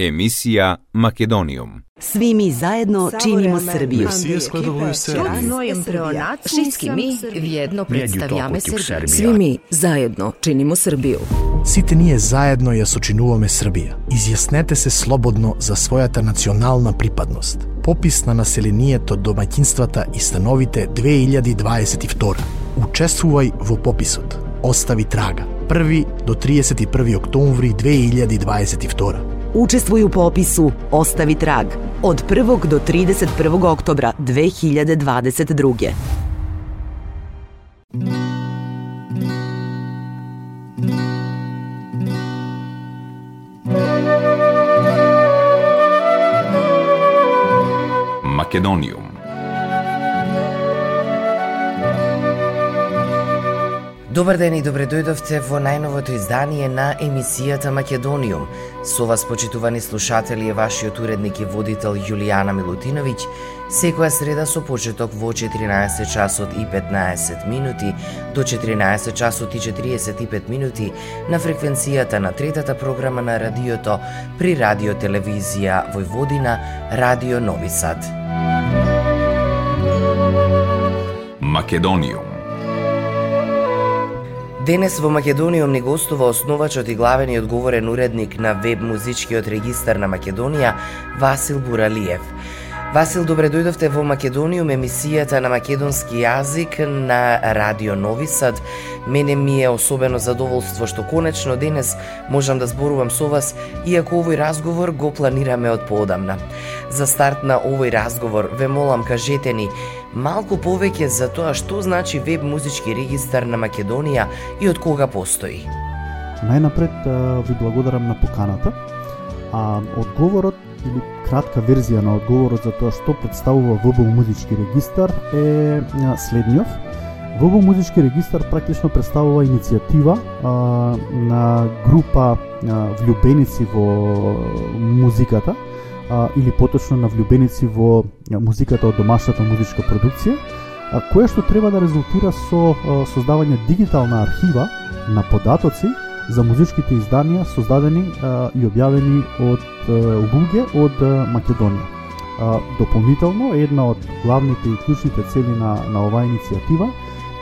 Емисија Македониум. Svi mi zajedno činimo Srbiju. Вие складовую Србија. Всички ми вједно представјаме Србија. Svi mi zajedno činimo Srbiju. Сите ние заедно ја сочинуваме Србија. Изјаснете се слободно за својата национална припадност. Попис на населението, домаќинствата и становите 2022. Учествувај во пописот. Остави трага. 1 до 31 октомври 2022. Učestvuj u popisu Ostavi trag od 1. do 31. oktobra 2022. Македониум. Добар ден и добре дојдовте во најновото издание на емисијата Македониум. Со вас, почитувани слушатели, е вашиот уредник и водител Јулијана Милутиновиќ, секоја среда со почеток во 14 часот и 15 минути до 14 часот и 45 минути на фреквенцијата на третата програма на радиото при Радио Телевизија Војводина, Радио Нови Сад. Македониум. Денес во Македониум ни гостува основачот и главен и одговорен уредник на веб музичкиот регистар на Македонија Васил Буралиев. Васил, добре дојдовте во Македониум, емисијата на македонски јазик на Радио Нови Сад. Мене ми е особено задоволство што конечно денес можам да зборувам со вас, иако овој разговор го планираме од поодамна. За старт на овој разговор, ве молам кажете ни малку повеќе за тоа што значи веб музички регистар на Македонија и од кога постои. Најнапред ви благодарам на поканата. А одговорот или кратка верзија на одговорот за тоа што представува ВБ музички регистар е следниот. ВБ музички регистар практично представува иницијатива а, на група а, влюбеници во музиката а, или поточно на влюбеници во музиката од домашната музичка продукција, а, која што треба да резултира со а, создавање дигитална архива на податоци за музичките изданија создадени а, и објавени од луѓе од а, Македонија. А, дополнително, една од главните и клучните цели на, на оваа иницијатива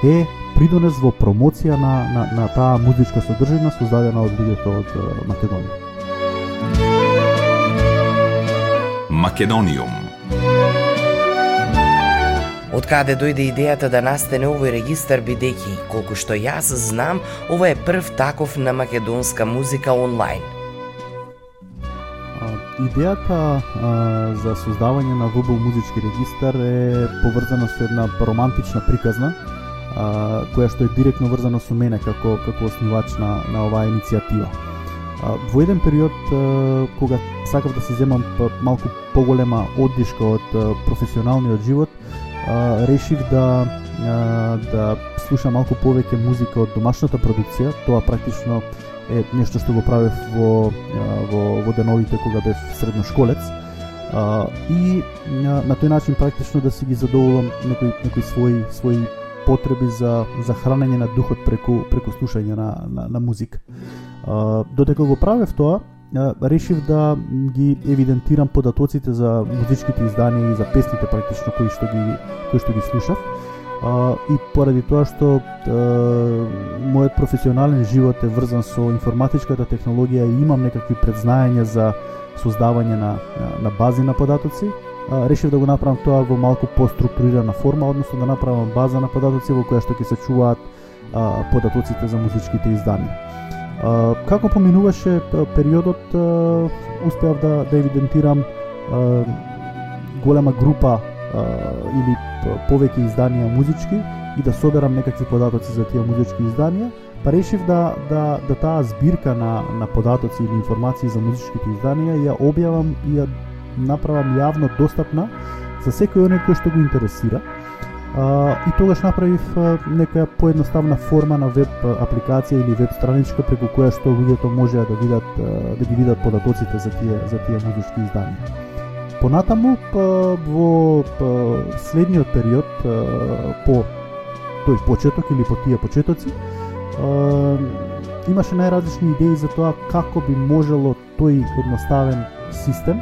е придонес во промоција на, на, на таа музичка содржина создадена од луѓето од Македонија. Македониум. Од каде дојде идејата да настане овој регистар бидејќи, колку што јас знам, ова е прв таков на македонска музика онлайн. Идејата а, за создавање на ВБУ музички регистар е поврзана со една романтична приказна, а, која што е директно врзана со мене како како основач на на оваа иницијатива. Во еден период кога сакав да се земам па малку поголема оддишка од професионалниот живот, решив да да слушам малку повеќе музика од домашната продукција. Тоа практично е нешто што го правев во во во деновите кога бев средношколец. И на тој начин практично да си ги задоволам некои некои свои свои потреби за за хранење на духот преку преку слушање на на, на музика. Додека го правев тоа, решив да ги евидентирам податоците за музичките изданија и за песните практично кои што ги кои што ги слушав. А, и поради тоа што а, мојот професионален живот е врзан со информатичката технологија и имам некакви предзнаења за создавање на, на, на бази на податоци, а, решив да го направам тоа во малку поструктурирана форма, односно да направам база на податоци во која што ќе се чуваат а, податоците за музичките изданија. А, како поминуваше периодот, а, успеав да, да евидентирам а, голема група а, или повеќе изданија музички и да соберам некакви податоци за тие музички изданија, па решив да, да, да таа збирка на, на податоци или информации за музичките изданија ја објавам и ја направам јавно достапна за секој оној кој што го интересира. И тогаш направив некоја поедноставна форма на веб апликација или веб страничка преку која што луѓето можеа да видат да ги видат податоците за тие за тие музички изданија. понатаму па, во па, следниот период по тој почеток или по тие почетоци имаше најразлични идеи за тоа како би можело тој едноставен систем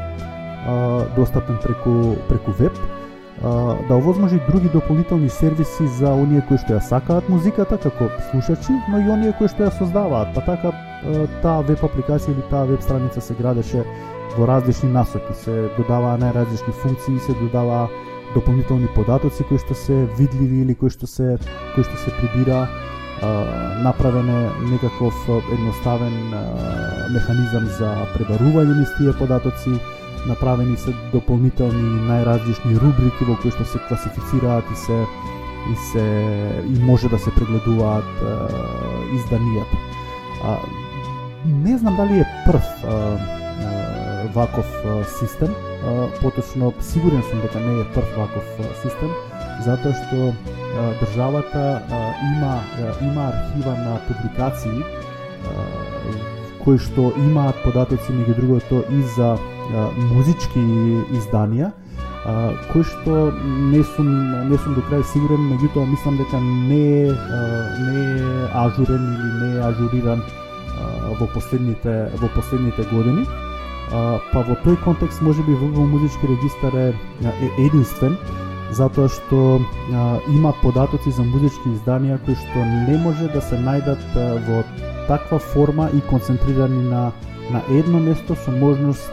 достапен преку преку веб да овозможи други дополнителни сервиси за оние кои што ја сакаат музиката како слушачи, но и оние кои што ја создаваат. Па така таа веб апликација или таа веб страница се градеше во различни насоки, се додаваа најразлични функции, се додаваа дополнителни податоци кои што се видливи или кои што се кои што се прибира. Направен е некаков едноставен механизам за пребарување низ тие податоци, направени се дополнителни најразлични рубрики во кои што се класифицираат и се и се и може да се прегледуваат е, изданијата. А, не знам дали е прв е, е, ваков е, систем, е, поточно сигурен сум дека не е прв ваков е, систем, затоа што е, државата е, има е, има архива на публикации е, кои што имаат податоци меѓу другото и за музички изданија, кои што не сум не сум до крај сигурен, меѓутоа мислам дека не не е ажурен или не е ажуриран во последните во последните години. Па во тој контекст можеби во музички регистар е, единствен затоа што има податоци за музички изданија кои што не може да се најдат во таква форма и концентрирани на на едно место со можност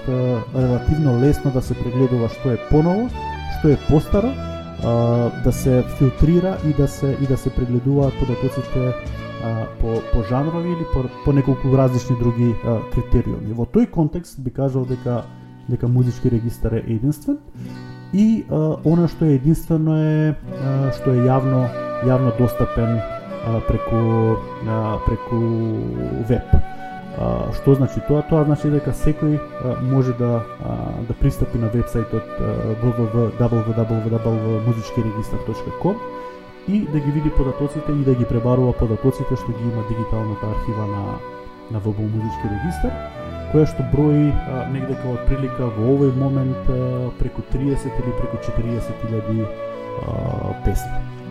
релативно лесно да се прегледува што е поново, што е постаро, да се филтрира и да се и да се прегледуваат податоците по, по жанрови или по, по неколку различни други критериуми. Во тој контекст би кажал дека дека музички регистар е единствен и она што е единствено е што е јавно јавно достапен а, преку а, преку веб. А, што значи тоа? Тоа значи дека секој а, може да да пристапи на вебсајтот www.muzичкирегистар.com и да ги види податоците и да ги пребарува податоците што ги има дигиталната архива на на ВБУ Музички регистар, која што брои а, негде како прилика во овој момент а, преку 30 или преку 40 илјади песни.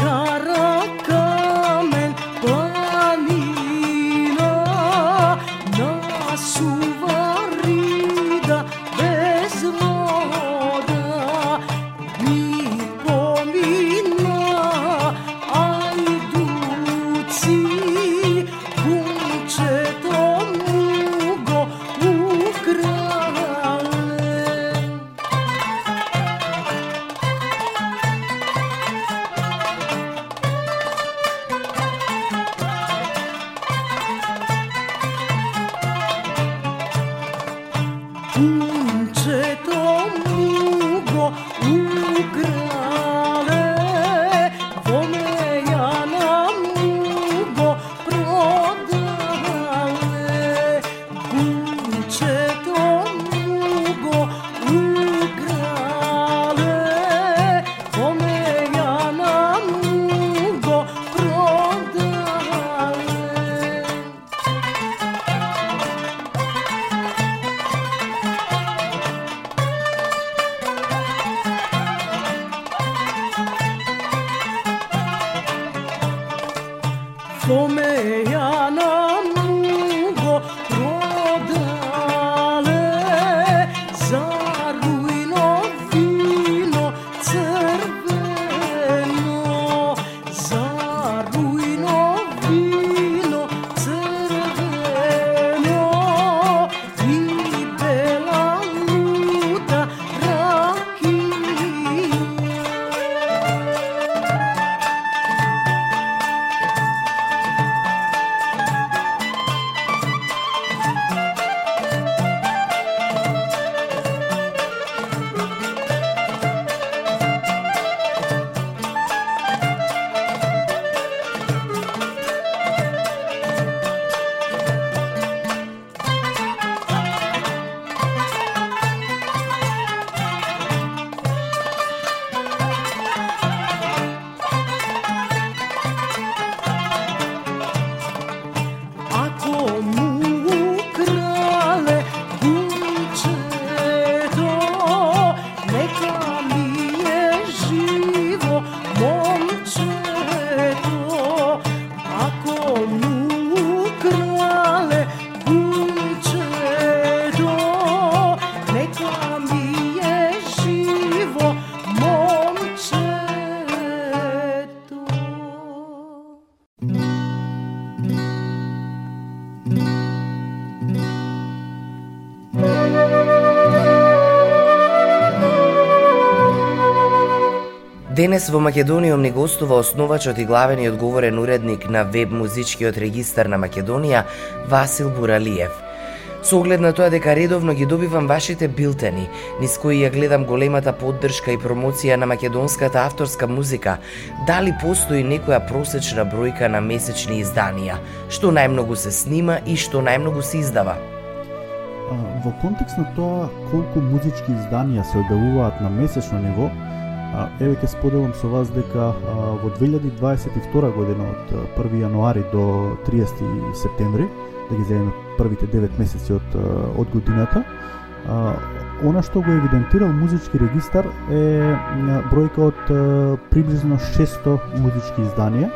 का Денес во Македонија ни гостува основачот и главниот одговорен уредник на веб музичкиот регистар на Македонија Васил Буралиев. Со оглед на тоа дека редовно ги добивам вашите билтени, низ кои ја гледам големата поддршка и промоција на македонската авторска музика, дали постои некоја просечна бројка на месечни изданија, што најмногу се снима и што најмногу се издава? Во контекст на тоа колку музички изданија се објавуваат на месечно ниво, Еве ќе споделам со вас дека во 2022 година од 1 јануари до 30 септември, да ги земеме првите 9 месеци од, од годината, она што го евидентирал музички регистар е бројка од приближно 600 музички изданија,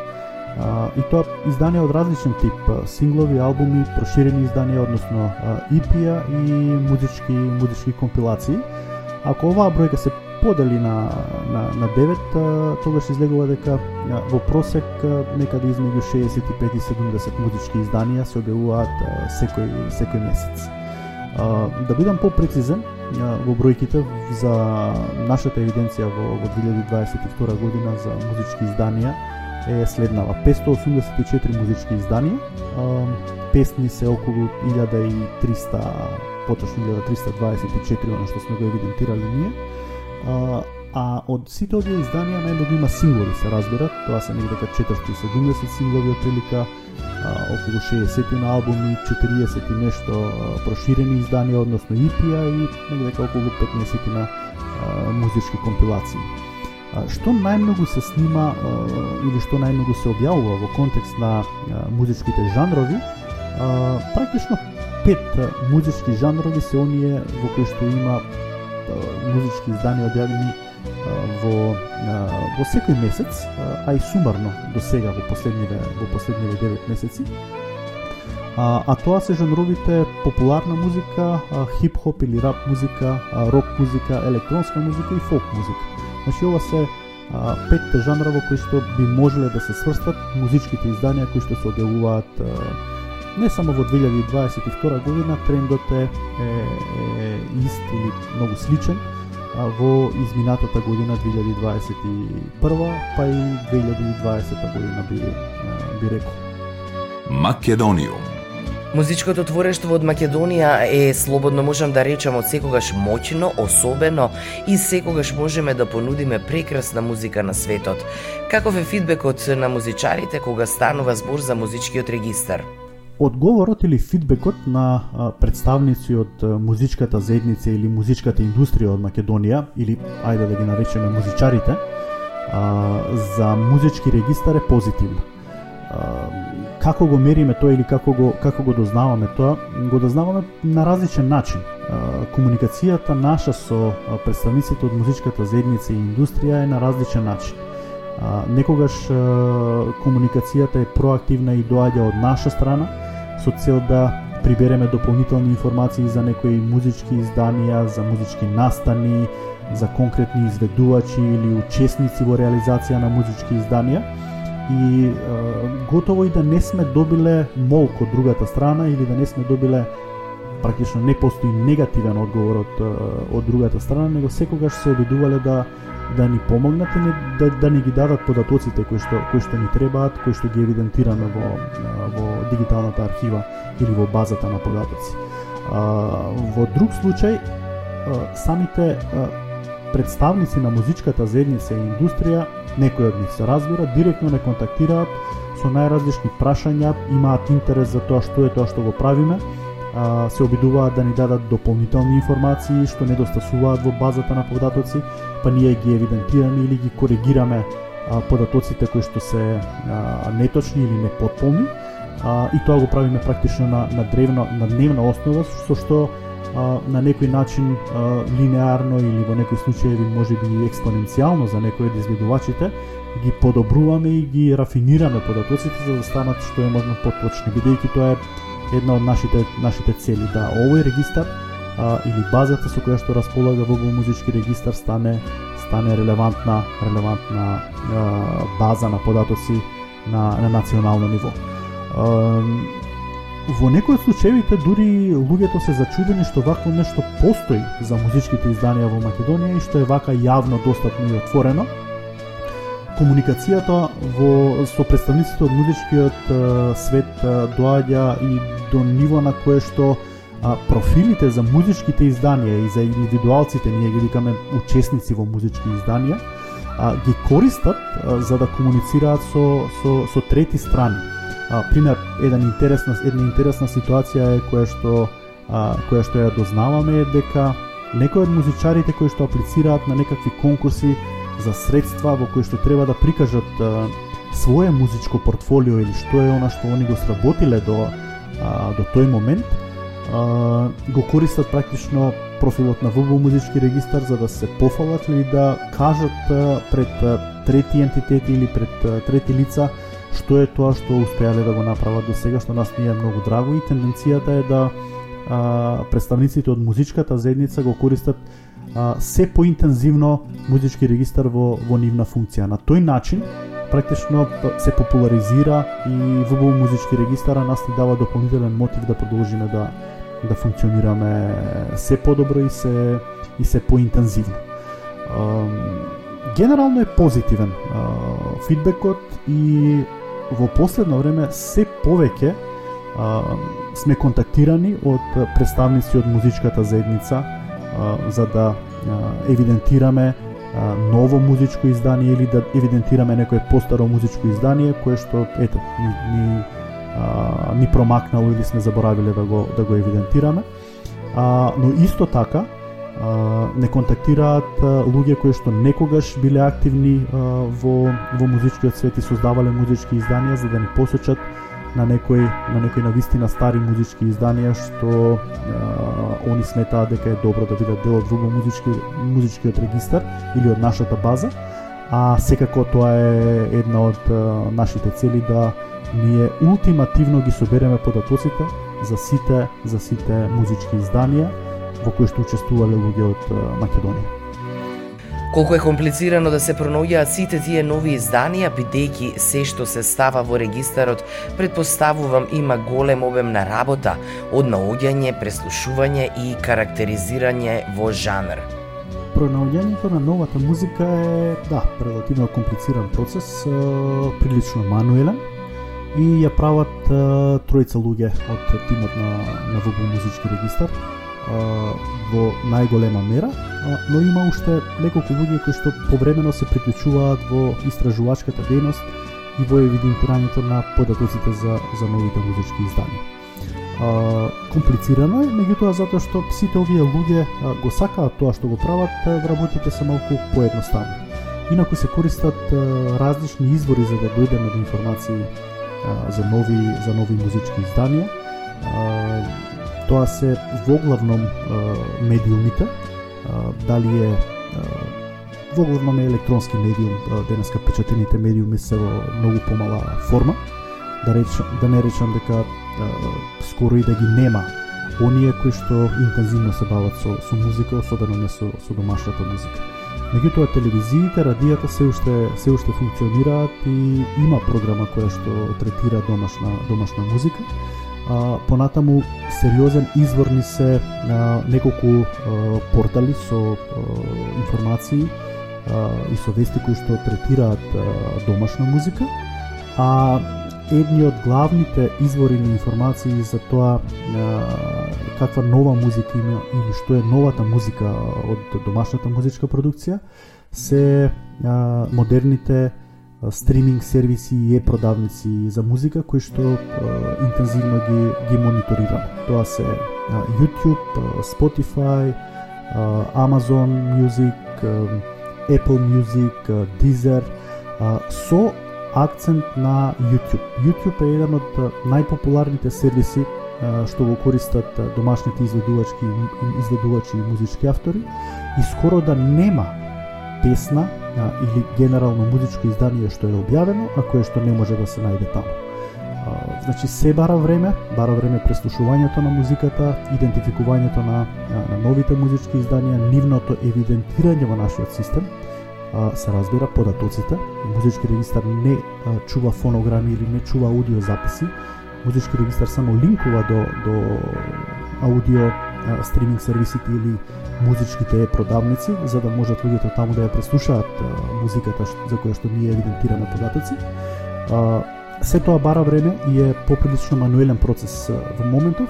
и тоа изданија од различен тип, синглови, албуми, проширени изданија, односно EP-а и музички музички компилации. Ако оваа бројка се подели на, на, на 9, тогаш излегува дека во просек некаде измеѓу 65 и 70 музички изданија се објавуваат секој, секој месец. Да бидам попрецизен во бројките за нашата евиденција во, во 2022 година за музички изданија е следнава 584 музички изданија, песни се околу 1300 поточно 1324 она што сме го евидентирали ние а, а од сите овие изданија најмногу има синглови се разбира, тоа се негде дека 470 синглови прилика, а, околу 60 на албуми, 40 и нешто а, проширени изданија, односно EP-а и негде дека околу 15 на а, музички компилации. А, што најмногу се снима а, или што најмногу се објавува во контекст на а, музичките жанрови, а, практично пет музички жанрови се оние во кои што има музички изданија објавени во во секој месец, а и сумарно до сега во последниве во последниве 9 месеци. А, а тоа се жанровите популарна музика, хип-хоп или рап музика, рок музика, електронска музика и фолк музика. Значи ова се а, петте жанра во кои што би можеле да се сврстат музичките изданија кои што се објавуваат не само во 2022 година трендот е, е, е ист или многу сличен а, во изминатата година 2021 па и 2020 година би, би рекол. Македониум Музичкото творештво од Македонија е, слободно можам да речам, од секогаш моќно, особено и секогаш можеме да понудиме прекрасна музика на светот. Каков е фидбекот на музичарите кога станува збор за музичкиот регистар? Одговорот или фидбекот на представници од музичката заедница или музичката индустрија од Македонија, или ајде да ги наречеме музичарите, за музички регистар е позитивно. Како го мериме тоа или како го, како го дознаваме тоа? Го дознаваме на различен начин. Комуникацијата наша со представниците од музичката заедница и индустрија е на различен начин некогаш комуникацијата е проактивна и доаѓа од наша страна, со цел да прибереме дополнителни информации за некои музички изданија, за музички настани, за конкретни изведувачи или учесници во реализација на музички изданија и е, готово и да не сме добиле молк од другата страна или да не сме добиле практично не постои негативен одговор од, од другата страна, него секогаш се обидувале да да ни помогнат и да, да ни ги дадат податоците кои што кои што ни требаат, кои што ги евидентираме во во дигиталната архива или во базата на податоци. во друг случај самите представници на музичката заедница и индустрија, некои од нив се разбира, директно не контактираат со најразлични прашања, имаат интерес за тоа што е тоа што го правиме, се обидуваат да ни дадат дополнителни информации што недостасуваат во базата на податоци, па ние ги евидентираме или ги коригираме податоците кои што се неточни или непотполни. И тоа го правиме практично на, на, древно, на дневна основа, со што на некој начин линеарно или во некои случаи може би експоненцијално за некои од изгледувачите ги подобруваме и ги рафинираме податоците за да станат што е можно поточни, бидејќи тоа е една од нашите нашите цели да овој регистар а, или базата со која што располага во музички регистар стане стане релевантна релевантна а, база на податоци на, на национално ниво. А, во некои од случаевите дури луѓето се зачудени што вакво нешто постои за музичките изданија во Македонија и што е вака јавно достапно и отворено комуникацијата во со представниците од музичкиот свет доаѓа и до ниво на кое што а, профилите за музичките изданија и за индивидуалците, ние ги викаме учесници во музички изданија, а, ги користат а, за да комуницираат со, со, со трети страни. А, пример, еден интересна, една интересна ситуација е која што а, која што ја дознаваме е дека некои од музичарите кои што аплицираат на некакви конкурси за средства во кои што треба да прикажат а, свое музичко портфолио или што е она што они го сработиле до а, до тој момент, го користат практично профилот на ВБ музички регистар за да се пофалат или да кажат пред трети ентитети или пред трети лица што е тоа што успеале да го направат до сега, што нас не е многу драго. И тенденцијата е да а, представниците од музичката заедница го користат а, се поинтензивно музички регистар во, во нивна функција. На тој начин практично се популаризира и ВБ музички регистар, а нас ни дава дополнителен мотив да продолжиме да да функционираме се подобро и се и се поинтензивно. Генерално е позитивен фидбекот и во последно време се повеќе сме контактирани од представници од музичката заедница за да евидентираме ново музичко издание или да евидентираме некое постаро музичко издание кое што ето ни, ни а, ни промакнало или сме заборавиле да го да го евидентираме. А, но исто така а, не контактираат а, луѓе кои што некогаш биле активни а, во во музичкиот свет и создавале музички изданија за да ни посочат на некои на некои навистина стари музички изданија што а, они сметаат дека е добро да бидат дел од друго музички музичкиот регистар или од нашата база а секако тоа е една од а, нашите цели да ние ултимативно ги собереме податоците за сите за сите музички изданија во кои што учествувале луѓе од Македонија. Колку е комплицирано да се пронаоѓаат сите тие нови изданија, бидејќи се што се става во регистарот, предпоставувам има голем обем на работа, од наоѓање, преслушување и карактеризирање во жанр. Пронаоѓањето на новата музика е, да, релативно комплициран процес, прилично мануелен, и ја прават тројца луѓе од тимот на, на ВБ музички регистар во најголема мера, но има уште неколку луѓе кои што повремено се приклучуваат во истражувачката дејност и во евидентирањето на податоците за, за новите музички изданија. комплицирано е, меѓутоа затоа што сите овие луѓе го сакаат тоа што го прават, работите се малку поедноставни. Инаку се користат различни извори за да дојдеме до информации за нови за нови музички изданија. Тоа се воглавном медиумите, дали е воглавном е електронски медиум, денеска печатените медиуми се во многу помала форма. Да речам, да не речам дека скоро и да ги нема оние кои што интензивно се бават со, со музика, особено не со, со домашната музика. Меѓутоа телевизиите, радијата се уште се уште функционираат и има програма која што третира домашна домашна музика. А, понатаму сериозен извор ни се а, неколку а, портали со а, информации а, и со вести кои што третираат а, домашна музика. А едни од главните извори на информации за тоа каква нова музика има или што е новата музика од домашната музичка продукција се а, модерните а, стриминг сервиси и е-продавници за музика кои што интензивно ги ги мониторираме. Тоа се YouTube, Spotify, Amazon Music, Apple Music, Deezer, со акцент на YouTube. YouTube е еден од најпопуларните сервиси што го користат домашните изведувачки изведувачи и музички автори и скоро да нема песна а, или генерално музичко издание што е објавено, а кое што не може да се најде таму. А, значи се бара време, бара време преслушувањето на музиката, идентификувањето на, на новите музички изданија, нивното евидентирање во нашиот систем, а, се разбира податоците. Музички регистар не а, чува фонограми или не чува аудио записи. Музички регистар само линкува до, до аудио стриминг сервисите или музичките продавници, за да можат луѓето таму да ја преслушаат музиката за која што ние евидентираме податоци. Се тоа бара време и е поприлично мануелен процес во моментов,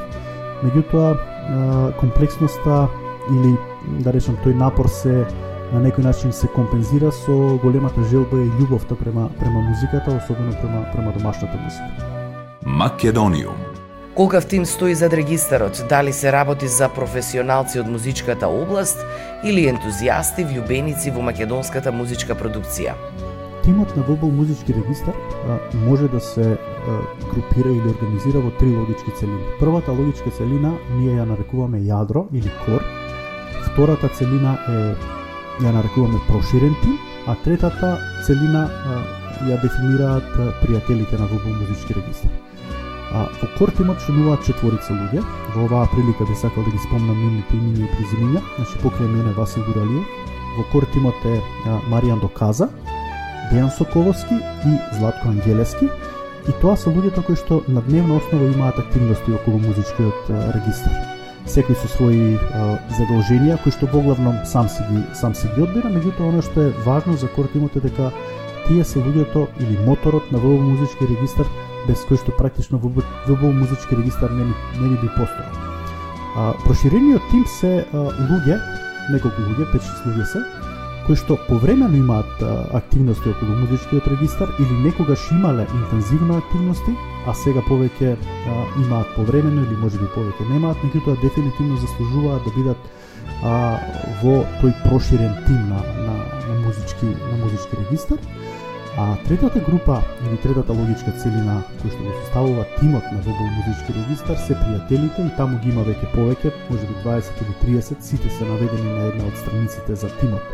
меѓутоа комплексноста или да речем тој напор се на некој начин се компензира со големата желба и љубовта према према музиката, особено према према домашната музика. Македониум Колкав тим стои зад регистарот, дали се работи за професионалци од музичката област или ентузијасти влюбеници во македонската музичка продукција? Тимот на ВБ музички регистар а, може да се а, групира или организира во три логички целини. Првата логичка целина ние ја нарекуваме јадро или кор, втората целина е ја нарекуваме проширен тим, а третата целина а, ја дефинираат пријателите на ВБ музички регистар. А, во кортимот членуваат четворица луѓе. Во оваа прилика би сакал да ги спомнам нивните имиња и презимиња. Значи покрај мене Васил Гуралиев. Во кортимот е а, Маријан Доказа, Дејан Соколовски и Златко Ангелески. И тоа се луѓето кои што на дневна основа имаат активности околу музичкиот регистар. Секој со своји а, задолженија кои што поглавно сам си ги сам си ги одбира, меѓутоа она што е важно за кортимот е дека тие се луѓето или моторот на ВВ музички регистар без кој што практично ВБ музички регистар не, не би постоел. А, проширениот тим се а, луѓе, неколку луѓе, 5-6 луѓе се, кои што повремено имаат а, активности околу музичкиот регистар или некогаш имале интензивно активности, а сега повеќе а, имаат повремено или можеби повеќе немаат, меѓутоа дефинитивно заслужуваат да бидат а, во тој проширен тим на, на, на музички на музички регистар. А третата група или третата логичка целина која што го составува тимот на ВБ музички регистар се пријателите и таму ги има веќе повеќе, можеби 20 или 30, сите се наведени на една од страниците за тимот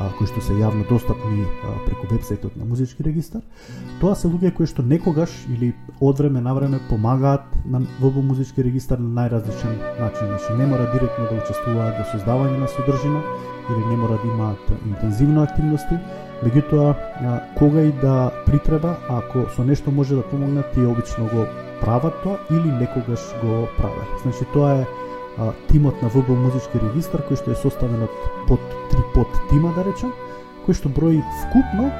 а, кои што се јавно достапни а, преку вебсајтот на музички регистар. Тоа се луѓе кои што некогаш или од време на време помагаат на ВБ музички регистар на најразличен начин. Значи не мора директно да учествуваат во создавање на содржина или не мора да имаат интензивно активности, Меѓутоа, кога и да притреба, ако со нешто може да помогнат, тие обично го прават тоа или некогаш го прават. Значи тоа е а, тимот на ВБ музички регистар кој што е составен од под три под тима да речем, кој што брои вкупно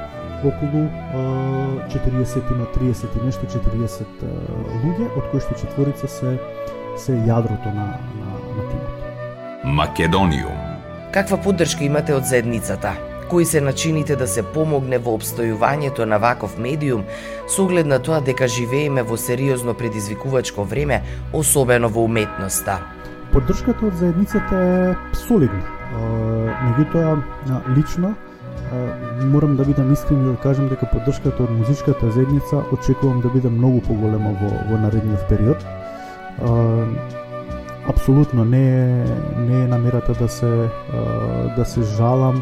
околу а, 40 на 30 и нешто 40 а, луѓе, од кои што четворица се се јадрото на, на, на тимот. Македониум. Каква поддршка имате од заедницата? Кои се начините да се помогне во обстојувањето на ваков медиум, со оглед на тоа дека живееме во сериозно предизвикувачко време, особено во уметноста. Поддршката од заедницата е солидна. Меѓутоа, лично, морам да бидам искрен и да кажам дека поддршката од музичката заедница очекувам да биде многу поголема во, во наредниот период апсолутно не е не е намерата да се да се жалам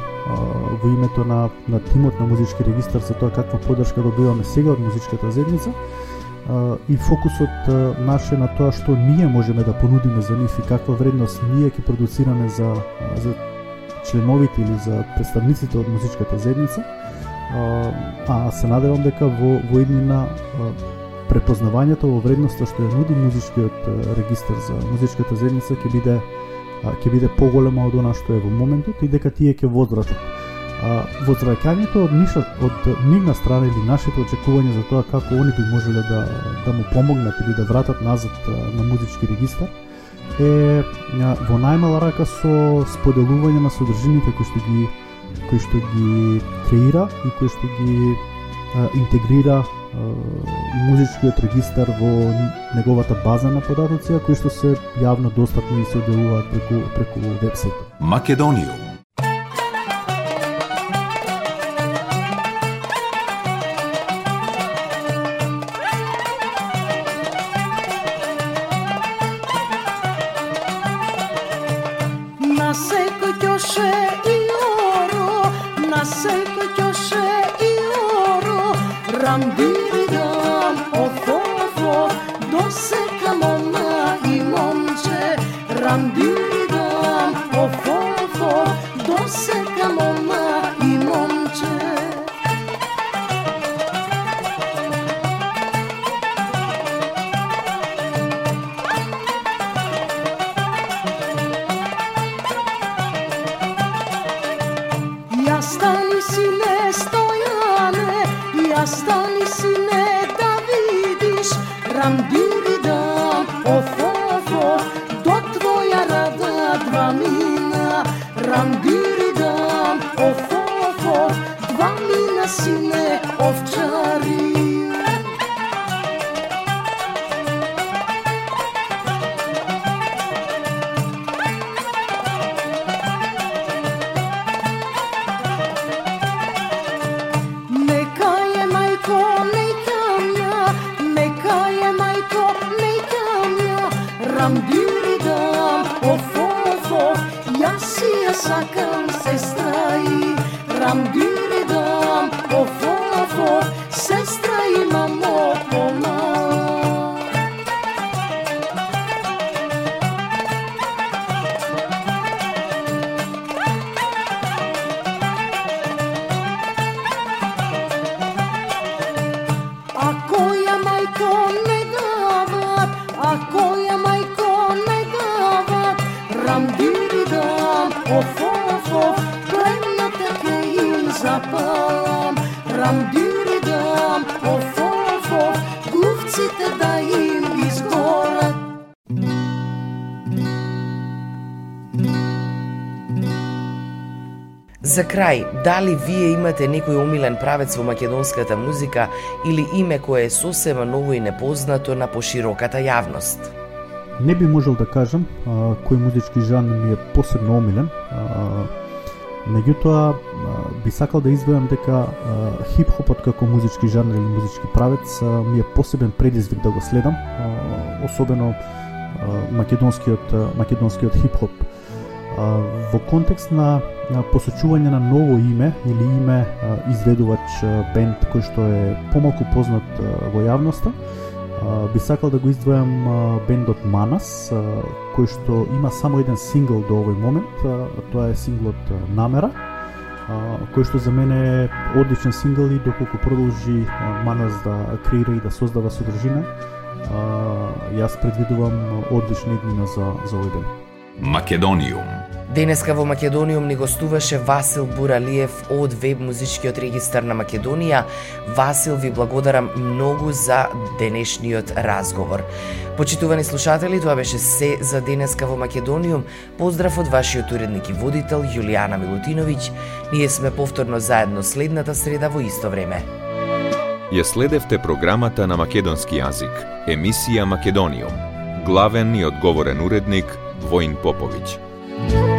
во името на на тимот на музички регистар за тоа каква поддршка добиваме сега од музичката заедница и фокусот наш е на тоа што ние можеме да понудиме за нив и каква вредност ние ќе продуцираме за за членовите или за представниците од музичката заедница. А се надевам дека во во иднина препознавањето во вредноста што ја нуди музичкиот регистар за музичката заедница ќе биде ќе биде поголема од она што е во моментот и дека тие ќе возвратат. Возвраќањето од ниша од нивна страна или нашите очекувања за тоа како они би можеле да да му помогнат или да вратат назад на музички регистар е во најмала рака со споделување на содржините кои што ги кои што ги креира и кои што ги интегрира музичкиот регистар во неговата база на податоци, кои што се јавно достапни и се оделуваат преку, преку вебсайт. Македониум За крај, дали вие имате некој омилен правец во македонската музика или име кое е сосема ново и непознато на пошироката јавност? Не би можел да кажам а, кој музички жанр ми е посебно омилен. А, меѓутоа, би сакал да издвојам дека хип-хопот како музички жанр или музички правец а, ми е посебен предизвик да го следам, а, особено а, македонскиот македонскиот хип-хоп. Во контекст на посочување на ново име или име изведувач бенд кој што е помалку познат во јавноста, би сакал да го издвојам бендот Манас, кој што има само еден сингл до овој момент, тоа е синглот Намера, кој што за мене е одличен сингл и доколку продолжи Манас да креира и да создава содржина, јас предвидувам одлична иднина за, за овој бенд. Македониум Денеска во Македониум ни гостуваше Васил Буралиев од веб музичкиот регистар на Македонија. Васил ви благодарам многу за денешниот разговор. Почитувани слушатели, тоа беше се за денеска во Македониум. Поздрав од вашиот уредник и водител Јулијана Милутиновиќ. Ние сме повторно заедно следната среда во исто време. Ја следевте програмата на македонски јазик, емисија Македониум. Главен и одговорен уредник Двоин Поповиќ.